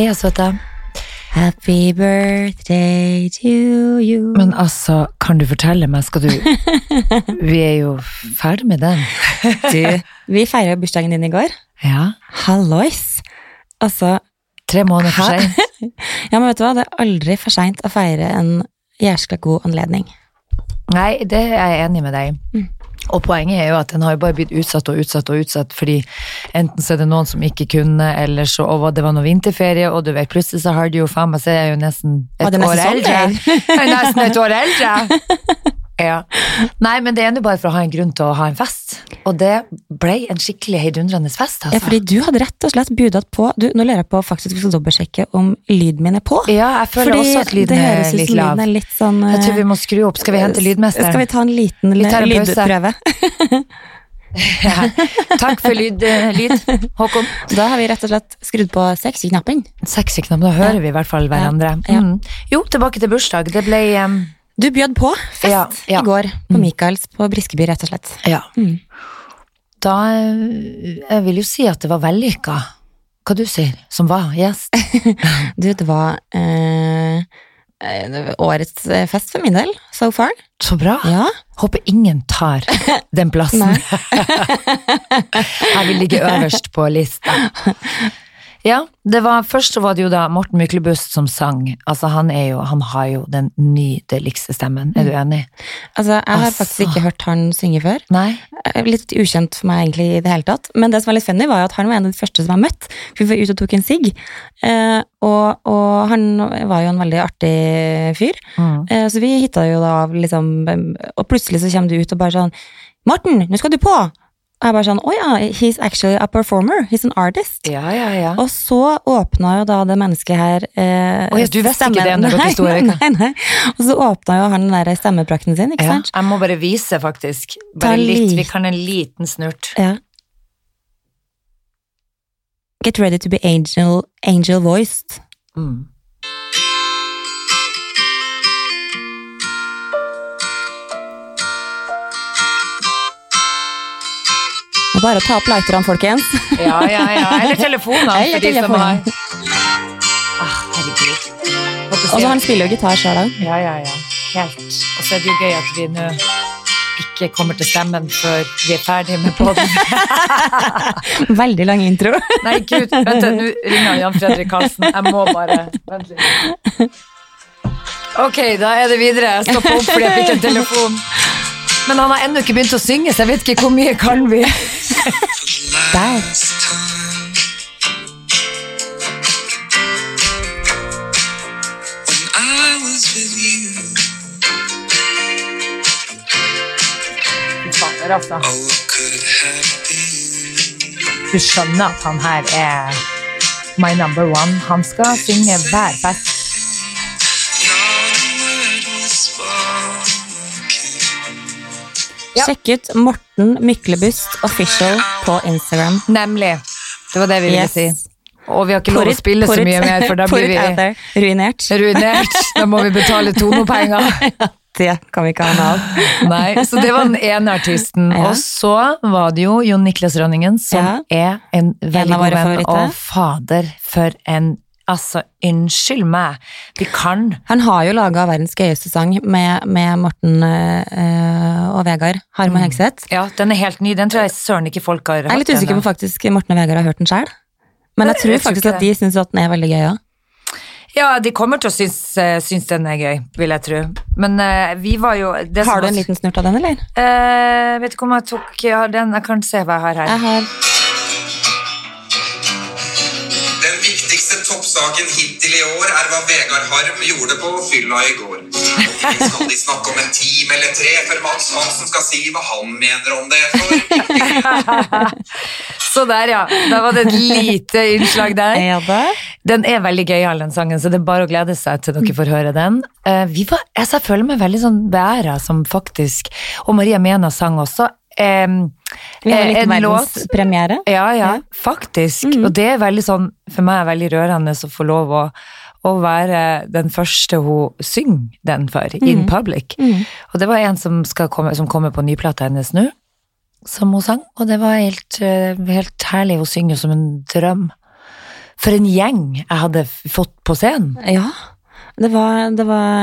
Heia, søte. Happy birthday to you. Men altså, kan du fortelle meg, skal du Vi er jo ferdig med den. du, vi feira bursdagen din i går. Ja. Hallois! Altså, Tre måneder for seint. ja, men vet du hva, det er aldri for seint å feire en jæskla god anledning. Nei, det er jeg enig med deg i. Mm. Og poenget er jo at den har jo bare blitt utsatt og utsatt og utsatt, fordi enten så er det noen som ikke kunne, eller så og det var noe vinterferie, og du vet, plutselig så har de jo faen meg, så er jeg jo nesten et år eldre. Jeg er nesten et år eldre! Ja. Nei, men det er jo bare for å ha en grunn til å ha en fest. Og det ble en skikkelig heidundrende fest, altså. Ja, fordi du hadde rett og slett budet på du, Nå lurer jeg på faktisk vi skal dobbeltsjekke om lyden min er på. Ja, jeg føler Fordi også at lyden er litt lav. lyden er litt sånn Jeg tror vi eh, må skru opp. Skal vi hente lydmesteren? Skal vi ta en liten pause. lydprøve? Ja. Takk for lyd, eh, lyd, Håkon. Da har vi rett og slett skrudd på sexy-knappen. Sexy-knappen, da hører vi i hvert fall hverandre. Mm. Jo, tilbake til bursdag. Det ble um, Du bjød på fest Ja, ja. i går på Michaels på Briskeby, rett og slett. Ja. Mm. Da eh, Jeg vil jo si at det var vellykka. Hva du sier, som var gjest? Du, det var eh, eh, årets eh, fest for min del, so far. Så bra. Ja. Håper ingen tar den plassen. Jeg vil ligge øverst på lista. Ja, det var, først så var det jo da Morten Myklebust som sang. Altså, han, er jo, han har jo den nydeligste stemmen. Er du enig? Altså, jeg har Altså. faktisk ikke hørt han synge før. Nei? Eh, Litt ukjent for meg egentlig i det hele tatt. Men det som var litt funny, var at han var en av de første som jeg møtt. Vi var ute og tok en sigg. Eh, og, og han var jo en veldig artig fyr. Mm. Eh, så vi hitta jo da liksom Og plutselig så kommer du ut og bare sånn Morten, nå skal du på! Og jeg bare sånn Å ja, he's actually a performer. He's an artist. Ja, ja, ja. Og så åpna jo da det mennesket her eh, oh, du visste ikke det når dere sto her? Nei, nei. Og så åpna jo han den der stemmeprakten sin, ikke sant? jeg må bare vise, faktisk. Bare litt. vi kan en liten snurt. Ja. Get ready to be angel, angel voiced. Mm. Bare å ta opp lighterne, folkens. Ja, ja, ja. Eller telefoner, Eller for de som har ah, Herregud. Og så han spiller jo gitar sjøl òg. Ja, ja, ja. Helt. Og så er det jo gøy at vi nå ikke kommer til stemmen før vi er ferdig med podden. Veldig lang intro. Nei, gud, vent, nå ringer Jan Fredrik Karlsen. Jeg må bare Vent litt. Ok, da er det videre. Jeg stopper opp fordi jeg fikk en telefon. Men han har ennå ikke begynt å synge, så jeg vet ikke hvor mye kan vi. Der. When I was with you, Fader, altså. oh, what could have been? Du skjønner at han her er my number one. Han skal synge hver fest. Ja. Sjekk ut Morten Myklebust official på Instagram. Nemlig. Det var det vi ville Yes. si. Og vi har ikke lov å spille så mye mer, for da blir vi. Ruinert. ruinert. Da må vi betale tonopenger. Det kan vi ikke ha noe av. Nei, så det var den ene artisten. Ja. Og så var det jo Jon Niklas Rønningen, som Ja. er en veldig god venn. Og fader, for en Altså, unnskyld meg. Vi kan Han har jo laga verdens gøyeste sang med, med Morten øh, og Vegard Harm og Hegseth. Ja, den er helt ny. Den tror jeg søren ikke folk har Jeg er litt usikker på faktisk Morten og Vegard har hørt den sjøl. Men jeg tror faktisk at de syns at den er veldig gøy òg. Ja, de kommer til å synes, eh, synes den er gøy, vil jeg tro. Men uh, vi var jo det Har du en liten snurt av den, eller? Uh, vet ikke om jeg tok ja, den. Jeg kan se hva jeg har her. Jeg har toppsaken hittil i år er hva Vegard Harm gjorde på fylla i går. Skal de snakke om en time eller tre før Mads Hansen skal si hva han mener om det. Så der, ja. Da var det et lite innslag der. Er? Den er veldig gøyal, den sangen, så det er bare å glede seg til dere får høre den. Eh, vi var, altså, jeg føler meg veldig sånn beæra som faktisk Og Maria Mena sang også. Eh, Vi har en eh, låt verdenspremiere. Ja, ja, faktisk. Mm. Og det er veldig sånn, for meg er veldig rørende å få lov å, å være den første hun synger den for, in public. Mm. Og det var en som, komme, som kommer på nyplata hennes nå, som hun sang, og det var helt, eh, helt herlig. Hun synger jo som en drøm. For en gjeng jeg hadde fått på scenen. Ja. Det var, det var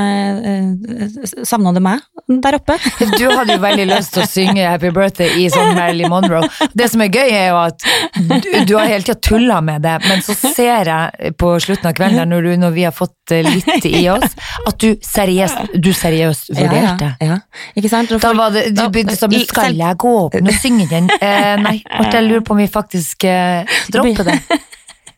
eh, Savna du meg der oppe? Du hadde jo veldig lyst til å synge Happy Birthday i sånn Marilyn Monroe. Det som er gøy, er jo at du, du har hele tida tulla med det, men så ser jeg på slutten av kvelden, når, du, når vi har fått eh, litt i oss, at du seriøst, du seriøst vurderte. Ja, ja, ja. Ikke sant? Da var det, du begynte sånn, skal jeg gå opp nå synge den? Eh, nei, jeg lurer på om vi faktisk eh, dropper det.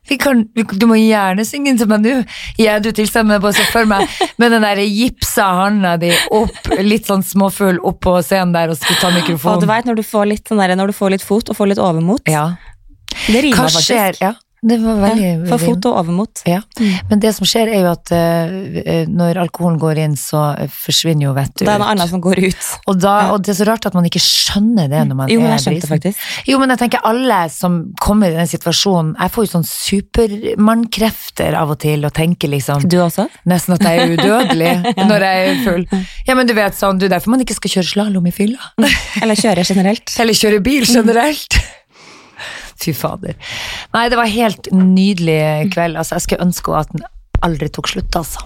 Vi kan, du må gjerne synge til meg nå. I du tilstand, men jeg bare så for meg med den der gipsa handa di opp, litt sånn småfull, opp på scenen der og skulle ta Og du mikrofonen. vet når du får litt, sånn når du får litt fot og får litt overmot. Ja. Det rimer Hva faktisk. skjer? Ja, det var veldig Ja, fra fot og overmot. Ja. Men det som skjer, er jo at uh, når alkoholen går inn, så forsvinner jo vettet Det er noe annet som går ut. Og, da, og det er så rart at man ikke skjønner det når man Jo, er jeg skjønte faktisk. Jo, men jeg tenker alle som kommer i den situasjonen Jeg får jo sånn supermannkrefter av og til og tenker liksom Du også? nesten at jeg er udødelig når jeg er full. Ja, men du vet sånn, du, derfor man ikke skal kjøre slalåm i fylla. Eller kjøre generelt? Eller kjøre bil generelt. Fy fader. Nei, det var helt nydelig kveld. Altså, jeg skulle ønske at den aldri tok slutt, altså.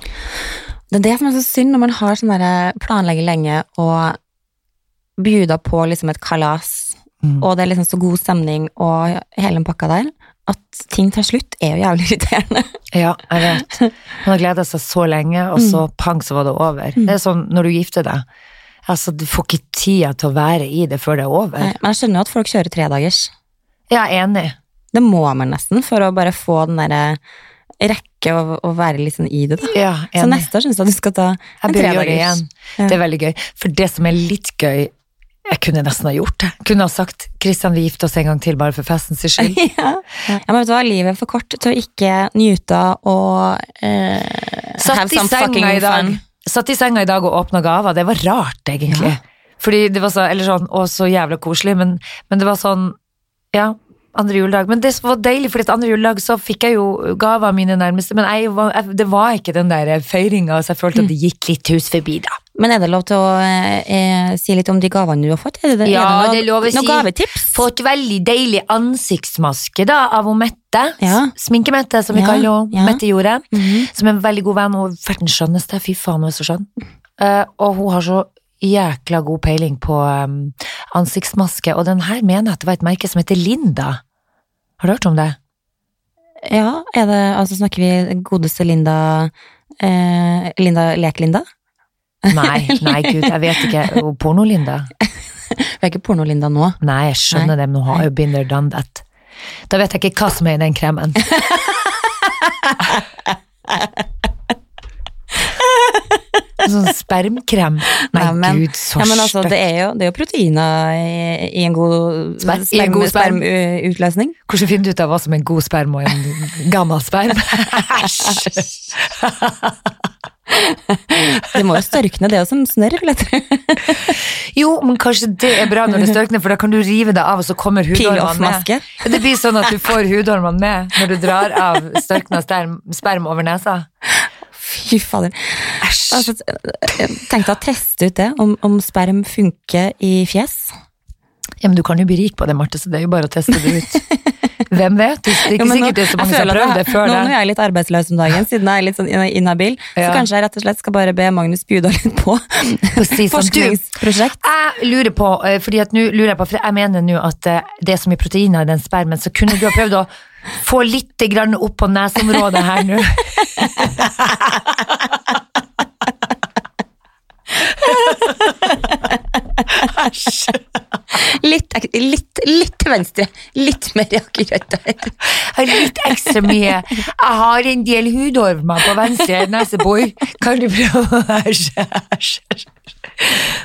Det er det som er så synd når man har sånn derre planlegger lenge og bjuda på liksom et kalas, Mm. og det er liksom så god stemning og hele den pakka der, at ting tar slutt, er jo jævlig irriterende. Ja, jeg vet. Man har gleda seg så lenge, og så pang, så var det over. Det er sånn når du gifter deg. Altså, du får ikke tida til å være i det før det er over. Nei, Men jeg skjønner jo at folk kjører tredagers. Er enig. Det må man nesten for å bare få den derre rekke å, å være litt sånn i det, da. Ja, Så neste år syns jeg du skal ta en tredagers. Ja. Det er veldig gøy. For det som er litt gøy Jeg kunne nesten ha gjort det. Kunne ha sagt Kristian, vi gifter oss en gang til, bare for festens skyld. Ja. ja, men vet du hva, livet er for kort til å ikke nyte og eh, Satt i senga i dag fun. Satt i senga i dag og åpna gaver. Det var rart, egentlig. Fordi det var så, eller sånn, å, så jævla koselig, men, men det var sånn Ja, andre juledag. Men det var deilig, for andre juledag så fikk jeg jo gaver av mine nærmeste, men jeg, var- jeg, det var ikke den der feiringa, så jeg følte at det gikk litt hus forbi, da. Men er det lov til å eh, eh, si litt om de gavene du har fått? Er det, Ja, er det det er lov å noe si. gavetips? Fått veldig deilig ansiktsmaske da, av hun Mette. Ja. Sminkemette, som vi Ja, kaller henne. ja. Mette Jorde. Mhm. Som er en veldig god venn, og verdens skjønneste. Fy faen, hun er så skjønn. Uh, og hun har så jækla god peiling på um, ansiktsmaske, og den her mener jeg at det var et merke som heter Linda. Har du hørt om det? Ja, er det, altså snakker vi godeste Linda eh, Linda Lek-Linda? Nei, nei gud, jeg vet ikke. Porno-Linda? Vi er ikke porno-Linda nå. Nei, jeg skjønner det, men hun har jo been there, done that. Da vet jeg ikke hva som er i den kremen. Sånn spermkrem. Nei, Nei, men- gud, så Ja, men altså, det er jo, det er jo proteiner i, i en god Sperm- en sperm. Hvordan finner du ut av hva som er en god sperm og en gammel sperm? Æsj! Det må jo størkne, det er jo som snørr, vil jeg tro. Jo, men kanskje det er bra når det størkner, for da kan du rive deg av, og så kommer hudormene med. Det blir sånn at du får hudormene med når du drar av størkna sperm over nesa. Fy fader. Æsj. Altså, Tenk deg å teste ut det, om, om sperm funker i fjes. Ja, men du kan jo bli rik på det, Marte, så det er jo bare å teste det ut. Hvem vet? Det er ikke men nå- sikkert det er så mange som har prøvd det før Nå når det. jeg er litt arbeidsløs om dagen, siden jeg er litt sånn inhabil, så kanskje jeg rett og slett skal bare be Magnus bjuda litt på si sånn, du, forskningsprosjekt. Jeg lurer på, eh, fordi at nå lurer jeg på, for jeg mener nå at eh, det er så mye proteiner i den spermen, så kunne du ha prøvd å få litt grann opp på nesområdet her nå. Litt, litt, litt til venstre. Litt mer akkurat der. Litt ekstra mye. Jeg har en del hudormer på venstre nesebor. Kan du prøve å Æsj, æsj, æsj.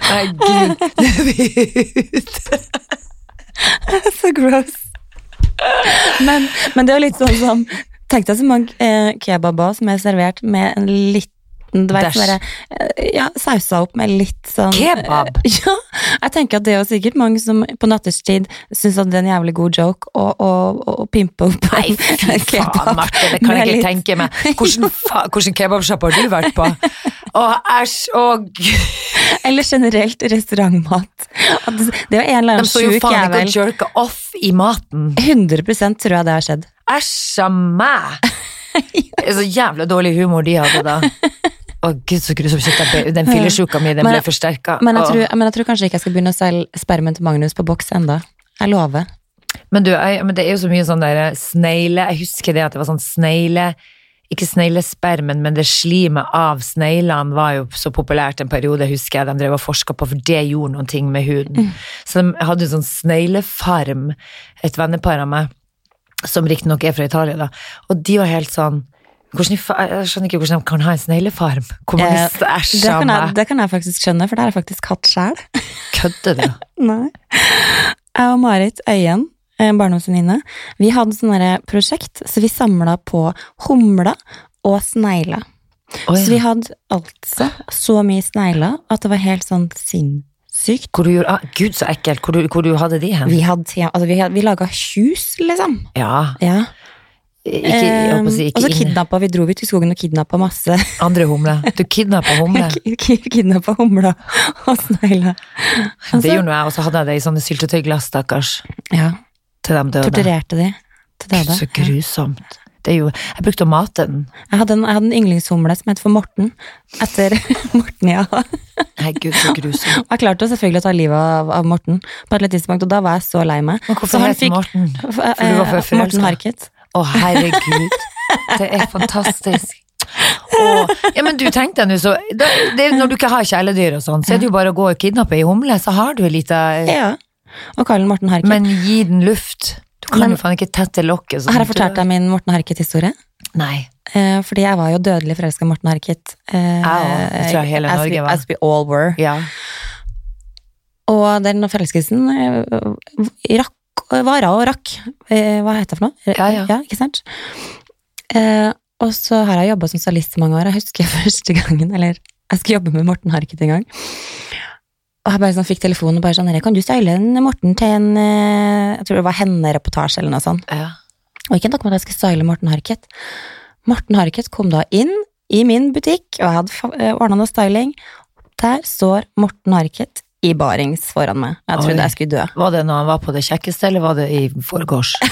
Herregud. gud. Så gross. Men, men det er jo litt sånn som Tenk deg så mange eh, kebaber som er servert med en liten du vet, bare eh, ja, sausa opp med litt sånn Kebab? eh, Ja, jeg tenker at det er jo sikkert mange som på nattestid syns at det er en jævlig god joke å, å, å, pimpe opp Nei, fy kebab faen, Marte, det kan jeg ikke litt- tenke meg. Hvordan, fa hvordan kebabsjapp har du vært på? Å, æsj, å gud. Eller generelt restaurantmat. Det det, en er annen en eller De så jo faen ikke og å jerke off i maten. 100% tror jeg det har skjedd. Æsj a meg! Det er så jævla dårlig humor de hadde da. Å gud, så grusomt kjøtt. Den fillesjuka mi, den ble forsterka. Men jeg, tror, men jeg tror kanskje ikke jeg skal begynne å selge spermen til Magnus på boks enda. Jeg lover. Men du, jeg, men det er jo så mye sånn der snegle Jeg husker det at det var sånn snegle Ikke sneglespermen, men det slimet av sneglene var jo så populært en periode, husker jeg. De drev og forska på, for det gjorde noen ting med huden. Så de hadde en sånn sneglefarm, et vennepar av meg, som riktignok er fra Italia, da. Og de var helt sånn hvordan, Jeg skjønner ikke hvordan de kan ha en sneglefarm. Hvor mange Eh, Det kan, jeg, det kan jeg faktisk skjønne, for det har jeg faktisk hatt sjæl. Kødder du? Nei. Jeg og Marit Øyen, en barndomsvenninne, vi hadde sånn derre prosjekt, så vi samla på humler og snegler. ja. Så vi hadde altså så mye snegler at det var helt sånn sinnssykt. Hvor du gjorde, ah, Gud, så ekkelt. Hvor du, hvor du hadde de hen? Vi, hadde, altså vi, hadde- vi laga hus, liksom. Ja. Ja. Ikke, å si, Ehm, og så kidnappa vi dro vi til skogen og kidnappa masse Andre humler. Du kidnappa humle. Kidnappa humler og snegler. Det gjorde nå jeg, og så hadde jeg det i sånne syltetøyglass, stakkars, Ja, til de døde. torturerte de til Gud, døde. så grusomt. Det er jo, jeg brukte å mate den. Jeg hadde en, jeg hadde en yndlingshumle som het for Morten, etter Morten, ja. Nei, gud, så grusomt. Jeg klarte selvfølgelig å ta livet av, av Morten på et eller tidspunkt, og da var jeg så lei meg. Men Så hvorfor han het Morten? For, du var for eh, Morten? Harket. Å, herregud. Det er fantastisk. Å, ja, men du tenkte nå så det, det, Når du ikke har kjæledyr og sånn, så er det jo bare å gå og kidnappe ei humle, så har du ei lita Ja. Og Karl Morten Harket. Men gi den luft. Du kan jo faen ikke tette lokket. sånn Har jeg fortalt deg min Morten Harket-historie? Nei. Eh, fordi jeg var jo dødelig forelska i Morten Harket. Eh, Jeg. Det tror jeg hele Norge we, var. As we all were. Ja. Og den forelskelsen eh, rakk, vara og rakk. Eh, hva heter det for noe? Ja, ja. ikke sant? Eh, og så har jeg jobba som stylist i mange år. Jeg husker første gangen, eller jeg skulle jobbe med Morten Harket en gang. Og jeg bare sånn, fikk telefonen og bare sånn, kan du style en Morten til en, eh, jeg tror det var henne-reportasje eller noe sånt. ja. Og ikke nok med at jeg skulle style Morten Harket. Morten Harket kom da inn i min butikk, og jeg hadde ordna noe styling. Der står Morten Harket i barings foran meg. Jeg trodde Oi. jeg skulle dø. Var det når han var på det kjekkeste, eller var det i forgårs?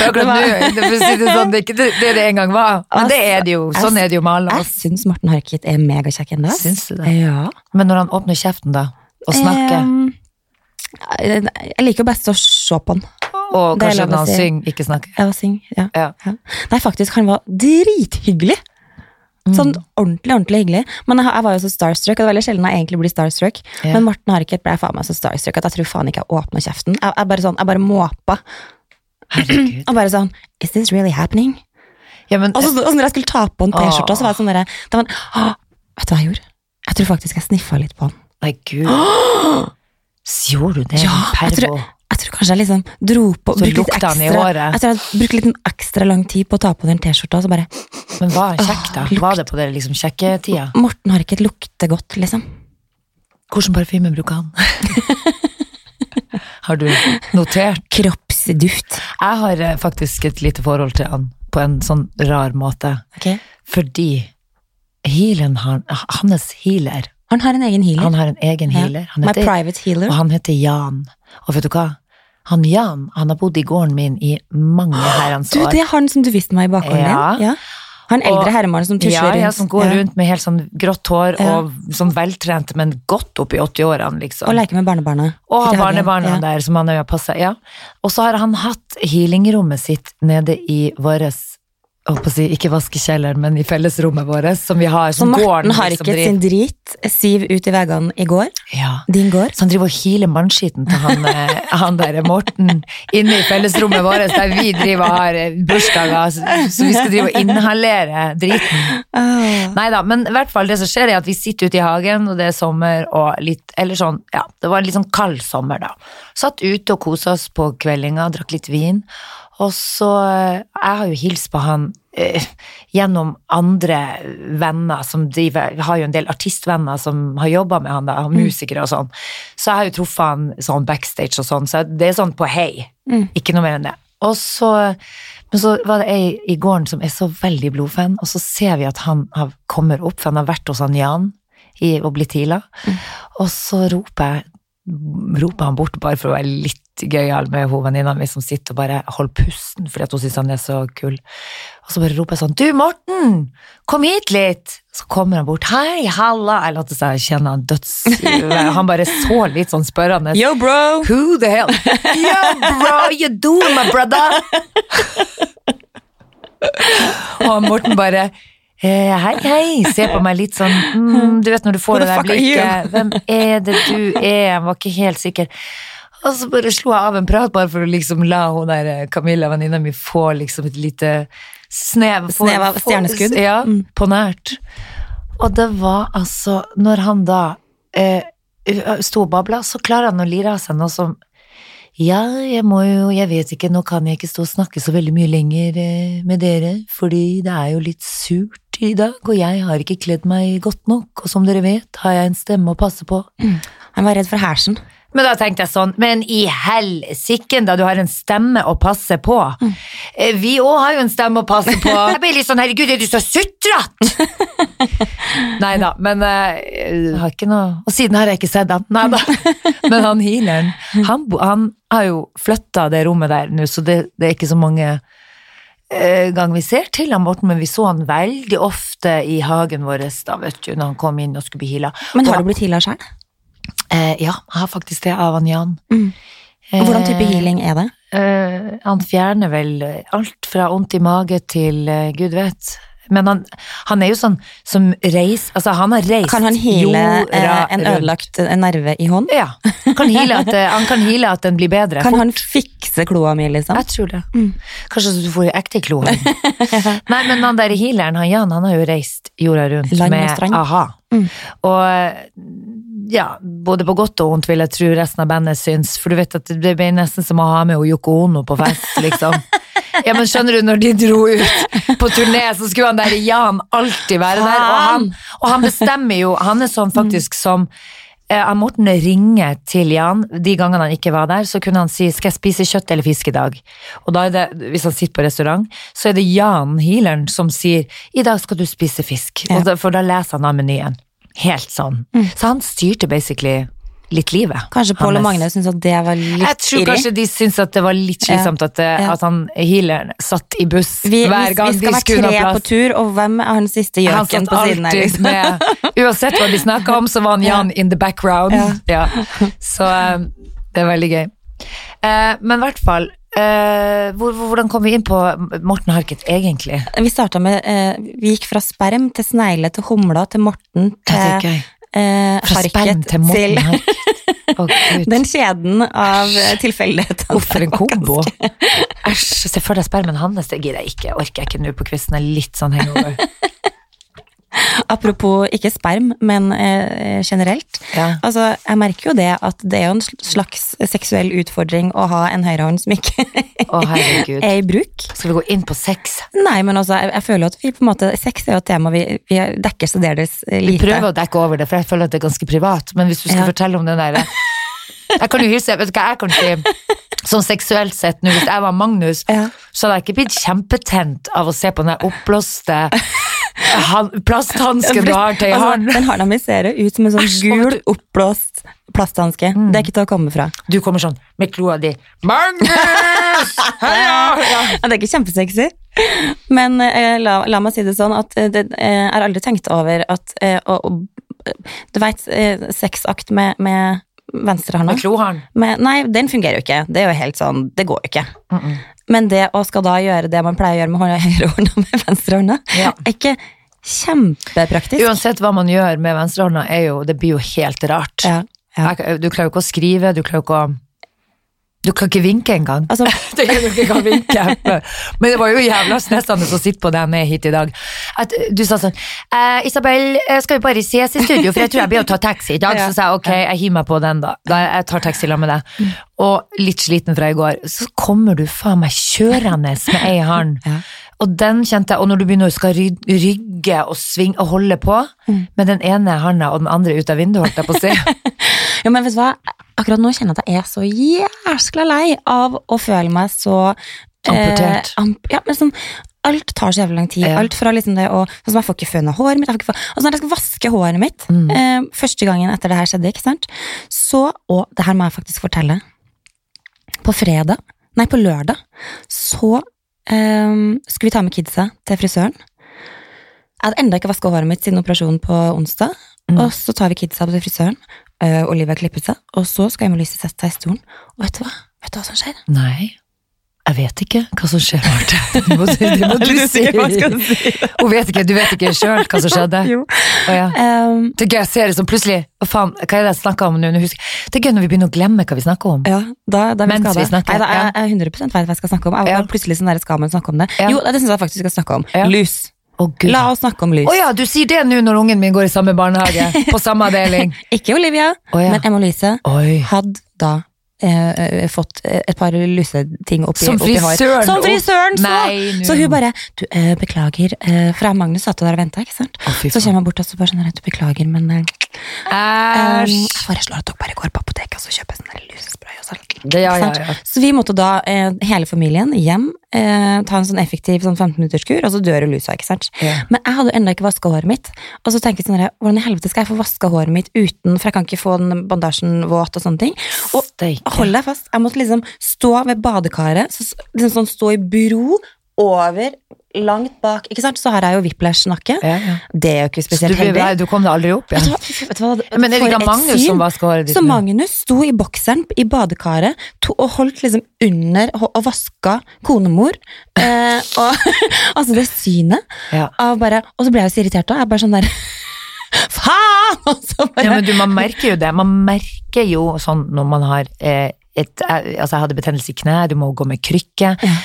Det, si det, sånn, det er ikke det det det en gang var, men det er det jo. Sånn er det jo med alle Jeg syns Morten Harket er megakjekk ennå. Syns du det? Ja. Men når han åpner kjeften, da, og snakker, um, jeg liker jo best å se på han. og kanskje når han si. synger, ikke snakker Ja, syng. Ja. ja. Ja. Nei, faktisk, han var drithyggelig. Sånn Mm. ordentlig, ordentlig hyggelig. Men jeg, jeg var jo så starstruck, og det er veldig sjelden jeg egentlig blir starstruck. Yeah. Men Morten Harket ble jeg faen meg så starstruck at jeg tror faen ikke jeg åpna kjeften. Jeg, jeg bare sånn, jeg bare måpa. Herregud. Og bare sånn Is this really happening? Ja, men, Og så, og så når jeg skulle ta på en T-skjorte, så var det sånn derre da var det, «Åh, Vet du hva jeg gjorde? Jeg tror faktisk jeg sniffa litt på han. nei, gud. Gjorde du det? Ja, jeg tror? Jeg tror kanskje jeg liksom dro på Så brukte litt lukta han i ekstra- håret. Jeg tror jeg brukte litt ekstra lang tid på å ta på den T-skjorta, og så bare Men var han kjekk, da? Åh, lukt. Var det på dere liksom kjekke tida? Morten har ikke lukter godt, liksom. Hvilken parfyme bruker han? Har du notert? Kroppsduft. Jeg har eh, faktisk et lite forhold til han på en sånn rar måte. Ok. Fordi healeren han, hans healer Han har en egen healer. Han har en egen Ja. healer. Han My heter, private healer. og han heter Jan. Og vet du hva? Han Jan han har bodd i gården min i mange herrens år. Du, det er han som du viste meg i bakgården Ja. din? Ja. Han eldre herremannen som tusler Ja, rundt. ja, som går Ja. rundt med helt sånn grått hår Ja. og sånn veltrent, men godt opp i 80-årene, liksom. Og leker med barnebarna. Og har barnebarna Ja. der som han har passet, ja. Og så har han hatt healingrommet sitt nede i våres jeg holdt på å si, ikke vaskekjelleren, men i fellesrommet vårt, som vi har som Så Morten gården har liksom ikke driver. sin drit siv ut i veggene i går. Ja. Din gård. Så han driver og healer mannskiten til han, eh, han der Morten inne i fellesrommet vårt, der vi driver og har eh, bursdager, så, så vi skal drive og inhalere driten. Oh. Nei da, men i hvert fall det som skjer er at vi sitter ute i hagen, og det er sommer, og litt, eller sånn, ja, det var en litt sånn kald sommer da. Satt ute og kosa oss på kveldinga, drakk litt vin, og så, eh, jeg har jo hilst på han gjennom andre venner som driver, jeg har jo en del artistvenner som har jobbet med han da, og musikere og sånn, så jeg har jo truffet han sånn backstage og sånn, så det er sånn på hei, ikke noe mer enn det. Og så, men så var det ei i gården som er så veldig blodfan, og så ser vi at han har, kommer opp, for han har vært hos han Jan i, Oblitila, mm. og så roper jeg roper han bort bare for å være litt gøyal med hun venninna mi som sitter og bare holder pusten fordi hun syns han er så kul. Og så bare roper jeg sånn Du, Morten! Kom hit litt! Så kommer han bort. Hei, halla! Jeg lot seg kjenne han døds... Han bare så litt sånn spørrende. Yo, bro! Who the hell? Yo, bro, you doing, my brother? Og Morten bare eh, Hei, hei, se på meg litt sånn mm, Du vet når du får det der blikket Hvem er det du er? Jeg var ikke helt sikker. Og så bare slo jeg av en prat, bare for å liksom la hun der eh, Camilla, venninna mi, få liksom et lite snev få- Snev av få- stjerneskudd? Ja, Mm. på nært. Og det var altså Når han da eh, sto og babla, så klarer han å lire av seg noe som ja, jeg må jo, jeg vet ikke, nå kan jeg ikke stå og snakke så veldig mye lenger eh, med dere, fordi det er jo litt surt i dag, og jeg har ikke kledd meg godt nok, og som dere vet, har jeg en stemme å passe på. Han var redd for hersen. Men da tenkte jeg sånn, men i helsiken da du har en stemme å passe på. Mm. Vi òg har jo en stemme å passe på. Jeg blir litt sånn, herregud, er du så sutrete? Nei da, men eh, jeg har ikke noe Og siden har jeg ikke sett han. Nei da. Men han healeren, han, han har jo flytta det rommet der nå, så det, det er ikke så mange eh, gang vi ser til han Morten, men vi så han veldig ofte i hagen vår da, vet du, når han kom inn og skulle bli heala. Men har du blitt heala sjøl? Eh, ja, jeg har faktisk det av han Jan. Mm. Og hvordan type Eh, healing er det? eh, han fjerner vel alt fra vondt i mage til eh, gud vet. Men han, han er jo sånn som reis, altså han har reist Kan han heale eh, en ødelagt eh, nerve i hånd? Ja. Kan at, han kan heale at den blir bedre. Kan han fikse kloa mi, liksom? Jeg tror det. Mm. Kanskje du får ekte klo. Nei, men han der healeren, han Jan, han har jo reist jorda rundt med a-ha. Mm. Og ja, både på godt og vondt vil jeg tro resten av bandet syns, for du vet at det ble nesten som å ha med Yoko Ono på fest, liksom. Ja, men skjønner du, når de dro ut på turné, så skulle han der Jan alltid være der, og han, og han bestemmer jo, han er sånn faktisk som eh, Morten ringer til Jan de gangene han ikke var der, så kunne han si 'skal jeg spise kjøtt eller fisk i dag'? Og da er det, hvis han sitter på restaurant, så er det Jan, healeren, som sier 'i dag skal du spise fisk', da, for da leser han av menyen. Helt sånn. Så han styrte basically litt livet. Kanskje Pål og. Magne syntes at det var litt Jeg tror irri? kanskje de syntes at det var litt slitsomt at, det- Ja. at han healeren satt i buss Vi, hver ha plass. vi skal være tre på tur, og hvem er han siste gjøken på siden her? Liksom? med Uansett hva de snakka om, så var han Jan in the background. Ja. Ja. Så eh, det er veldig gøy. Eh, men i hvert fall eh, hvor, hvor- Hvordan kom vi inn på Morten Harket, egentlig? Vi starta med uh, Vi gikk fra sperm til snegle til humla til Morten til Harket eh, Fra sperm til Morten Harket. Oh, den kjeden av tilfeldigheter. Hvorfor en kombo. Æsj, se for deg spermen hans. Det gidder jeg ikke. Orker jeg ikke nå på kvisten. Jeg er litt sånn hangover. Apropos ikke sperm, men eh, generelt. Ja. Altså, jeg merker jo det at det er jo en slags seksuell utfordring å ha en høyrehånd som ikke oh, er i bruk. Skal vi gå inn på sex? Nei, men altså, jeg, jeg føler at vi på en måte Sex er jo et tema vi, vi dekker særdeles lite. Vi prøver å dekke over det, for jeg føler at det er ganske privat. Men hvis du skal Ja. fortelle om den der Jeg kan jo hilse, vet du hva jeg kan si? Sånn seksuelt sett nå, hvis jeg var Magnus, Ja. så hadde jeg ikke blitt kjempetent av å se på den oppblåste han- plasthanske du har til Altså, den harnamiserer ut som en sånn Asch, gul, du... oppblåst plasthanske. Mm. Det er ikke til å komme fra. Du kommer sånn med kloa di. Magnus! Heia! Ja. Det er ikke kjempesexy. Men eh, la, la meg si det sånn at eh, det, eh, jeg har aldri tenkt over at eh, å- å- Du veit, eh, sexakt med, med venstrehånda Med klohånd. med, Nei, den fungerer jo ikke. Det er jo helt sånn, det går jo ikke. Men det å skal da gjøre det man pleier å gjøre med hånda høyrehånda med venstrehånda, Ja. er ikke kjempepraktisk. Uansett hva man gjør med venstrehånda, er jo, det blir jo helt rart. Ja, ja. Du klarer jo ikke å skrive, du klarer jo ikke å Du kan ikke vinke engang. Altså, Det kan du ikke kan vinke. Men det var jo jævla stressende å sitte på det med hit i dag. At du sa sånn eh, 'Isabel, eh, skal vi bare ses i studio, for jeg tror jeg blir å ta taxi i dag.' Så sa jeg ok, jeg hiver meg på den, da. da jeg tar taxi sammen med deg. Og litt sliten fra i går. Så kommer du faen meg kjørende med ei hånd. Ja. Og den kjente jeg, og når du begynner å skal ry- rygge og svinge og holde på, med den ene handa og den andre ut av vinduet, holdt jeg på å si. Ja, men vet du hva? Akkurat nå kjenner jeg at jeg er så jæskla lei av å føle meg så Amputert. Eh, amp ja, men sånn alt tar så jævlig lang tid. Ja. Alt fra liksom det å sånn som Jeg får ikke føna håret mitt. Jeg får altså når jeg skal vaske håret mitt Mm. eh, første gangen etter det her skjedde, ikke sant, så Og det her må jeg faktisk fortelle. På fredag, nei, på lørdag, så eh, skulle vi ta med kidsa til frisøren. Jeg hadde enda ikke vaska håret mitt siden operasjonen på onsdag. Mm. Og så tar vi kidsa til frisøren. Eh, Olivia klippet seg, og så skal med Lyse sette seg i stolen. Og vet du hva? Vet du hva som skjer? Nei, jeg vet ikke hva som skjer, Marte. Det må, det må du si. Hun vet ikke, du vet ikke sjøl hva som skjedde? Jo. Å, ja. Um, Det er gøy, jeg ser det som plutselig Hva faen, hva er det jeg snakker om nå? Det er gøy når vi begynner å glemme hva vi snakker om. Ja, da, da er vi Mens vi snakker, Nei, da, jeg, jeg 100 vet hva jeg skal snakke om. Jeg, Ja. var plutselig sånn der, skal man snakke om det? Ja. Jo, det syns jeg faktisk vi skal snakke om. Ja. Lus. Gud. La oss snakke om lys. Å ja, du sier det nå når ungen min går i samme barnehage, på samme avdeling. Ikke Olivia, oh, ja. men Emma Lise hadde da eh, eh, fått eh, et par luseting oppi, Som oppi hår. Som frisøren så! Nei, så hun bare du, eh, Beklager, eh, fra Magnus satt der og venta, ikke sant? Så kommer han bort og så bare sånn at beklager, men eh, Um, jeg foreslår at dere bare går på apoteket og så kjøper sånn lusespray. Og så, Det- ja, ja, ja. så vi måtte da, eh, hele familien, hjem, eh, ta en sånn effektiv sånn 15 minutters kur, og så dør lusa, ikke sant? Yeah. Men jeg hadde jo ennå ikke vaska håret mitt. Og så tenker jeg sånn, hvordan i helvete skal jeg få vaska håret mitt uten, for jeg kan ikke få den bandasjen våt og sånne ting. Og Steike. hold deg fast, jeg måtte liksom stå ved badekaret, så, liksom sånn stå i bro over, langt bak, ikke sant? Så har jeg jo whiplash-nakke. Ja, ja. Det er jo ikke spesielt du, ble- heldig. nei, du kom deg aldri opp igjen? du hva? Men er det ikke Magnus som vasker håret ditt Så? Magnus sto i bokseren i badekaret to, og holdt liksom under og, vaska konemor. Eh, og altså det synet Ja. av bare Og så ble jeg jo så irritert da. Jeg bare sånn der Faen! Bare Ja, men du, man merker jo det. Man merker jo sånn når man har eh, et, eh, altså jeg hadde betennelse i kne, du må gå med krykke. Ja.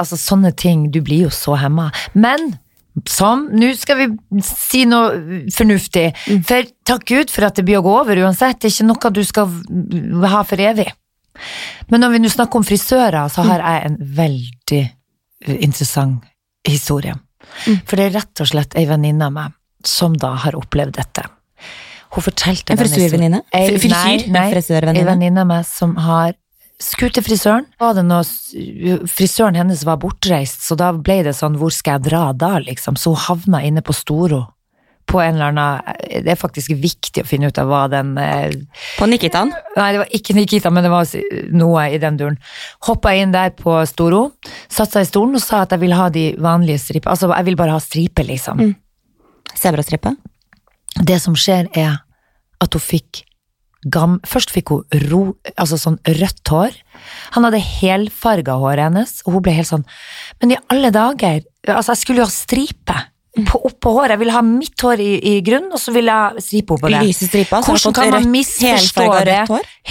altså sånne ting. Du blir jo så hemma. Men sånn, Nå skal vi si noe fornuftig. For takk Gud for at det blir å gå over uansett. Det er ikke noe du skal ha for evig. Men når vi nå snakker om frisører, så har jeg en veldig eh, interessant historie. For det er rett og slett ei venninne av meg som da har opplevd dette. Hun fortalte En frisørvenninne? frisyr? Nei, nei, En venninne av meg som har skulle til frisøren. Noe, frisøren hennes var bortreist, så da ble det sånn, hvor skal jeg dra da, liksom? Så hun havna inne på Storo. På en eller annen Det er faktisk viktig å finne ut av hva den eh, På Nikitan? Nei, det var ikke Nikita, men det var noe i den duren. Hoppa inn der på Storo, satte seg i stolen og sa at jeg vil ha de vanlige striper. Altså, jeg vil bare ha striper, liksom. Sebrastripe? Det som skjer er at hun fikk gam... Først fikk hun ro, altså sånn rødt hår. Han hadde helfarga håret hennes, og hun ble helt sånn Men i alle dager, altså jeg skulle jo ha stripe på, oppå håret. Jeg ville ha mitt hår i, i grunn, og så ville jeg stripe opp på det. Lyse striper? så Hvordan kan man misforstå det?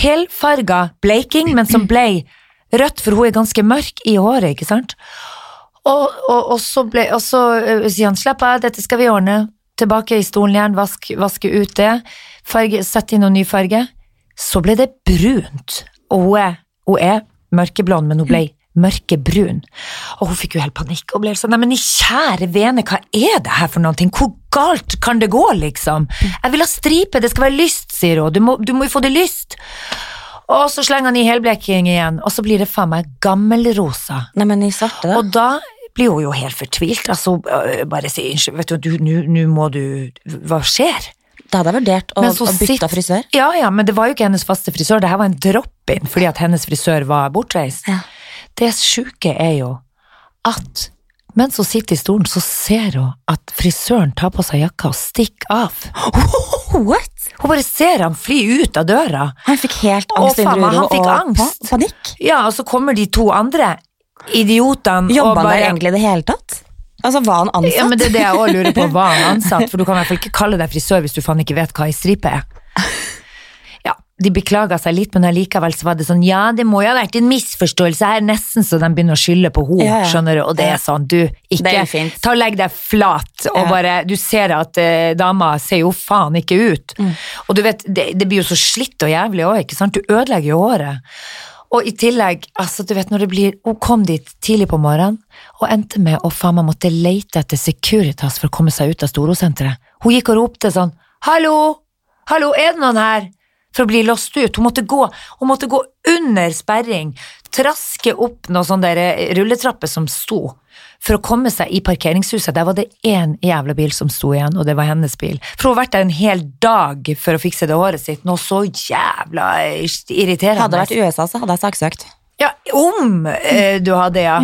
Helfarga bleiking, men som ble rødt, for hun er ganske mørk i håret, ikke sant? Og, og, og så, ble, og så øh, sier han, slapp av, dette skal vi ordne. Tilbake i stolen igjen, vask, vaske ut det. Farge, sette inn noen ny farge. Så ble det brunt. Og hun er, hun er mørkeblond, men hun ble mørkebrun. Og hun fikk jo helt panikk og ble sånn, nei men i kjære vene, hva er det her for noe? Hvor galt kan det gå, liksom? Jeg vil ha stripe, det skal være lyst, sier hun. Du må, du må jo få det lyst. Og så slenger han i helblekking igjen, og så blir det faen meg gammelrosa. Nei, men i svarte, da? Og da blir hun jo helt fortvilt. Altså, øh, bare si unnskyld, vet du, nå må du Hva skjer? Da hadde jeg vurdert å, å bytte frisør. Ja, ja, men det var jo ikke hennes faste frisør, det her var en drop-in fordi at hennes frisør var bortreist. Ja. Det sjuke er jo at mens hun sitter i stolen, så ser hun at frisøren tar på seg jakka og stikker av. What? Hun bare ser han fly ut av døra. Han fikk helt Å, angst, faen meg, han fikk og angst. panikk. Ja, og så kommer de to andre idiotene Jobba han bare egentlig i det hele tatt? Altså, var han ansatt? Ja, men det er det jeg også lurer på. Var han ansatt? For du kan i hvert fall ikke kalle deg frisør hvis du faen ikke vet hva ei stripe er. Ja, de beklaga seg litt, men allikevel så var det sånn Ja, det må jo ha vært en misforståelse her, nesten så de begynner å skylde på henne, Ja, ja. skjønner du. Og det er sånn, du, ikke. Ta og Legg deg flat, og bare Du ser at eh, dama ser jo faen ikke ut. Mm. Og du vet, det, det blir jo så slitt og jævlig òg, ikke sant. Du ødelegger jo håret. Og i tillegg, altså du vet når det blir Hun kom dit tidlig på morgenen og endte med å faen meg måtte lete etter Securitas for å komme seg ut av Storosenteret. Hun gikk og ropte sånn Hallo! Hallo, er det noen her? for å bli låst ut. Hun måtte gå, hun måtte gå under sperring, traske opp noen sånne rulletrapper som sto, for å komme seg i parkeringshuset. Der var det én jævla bil som sto igjen, og det var hennes bil. For hun har vært der en hel dag for å fikse det håret sitt. Noe så jævla irriterende. Hadde det vært i USA, så hadde jeg saksøkt. Ja, om eh, du hadde, ja.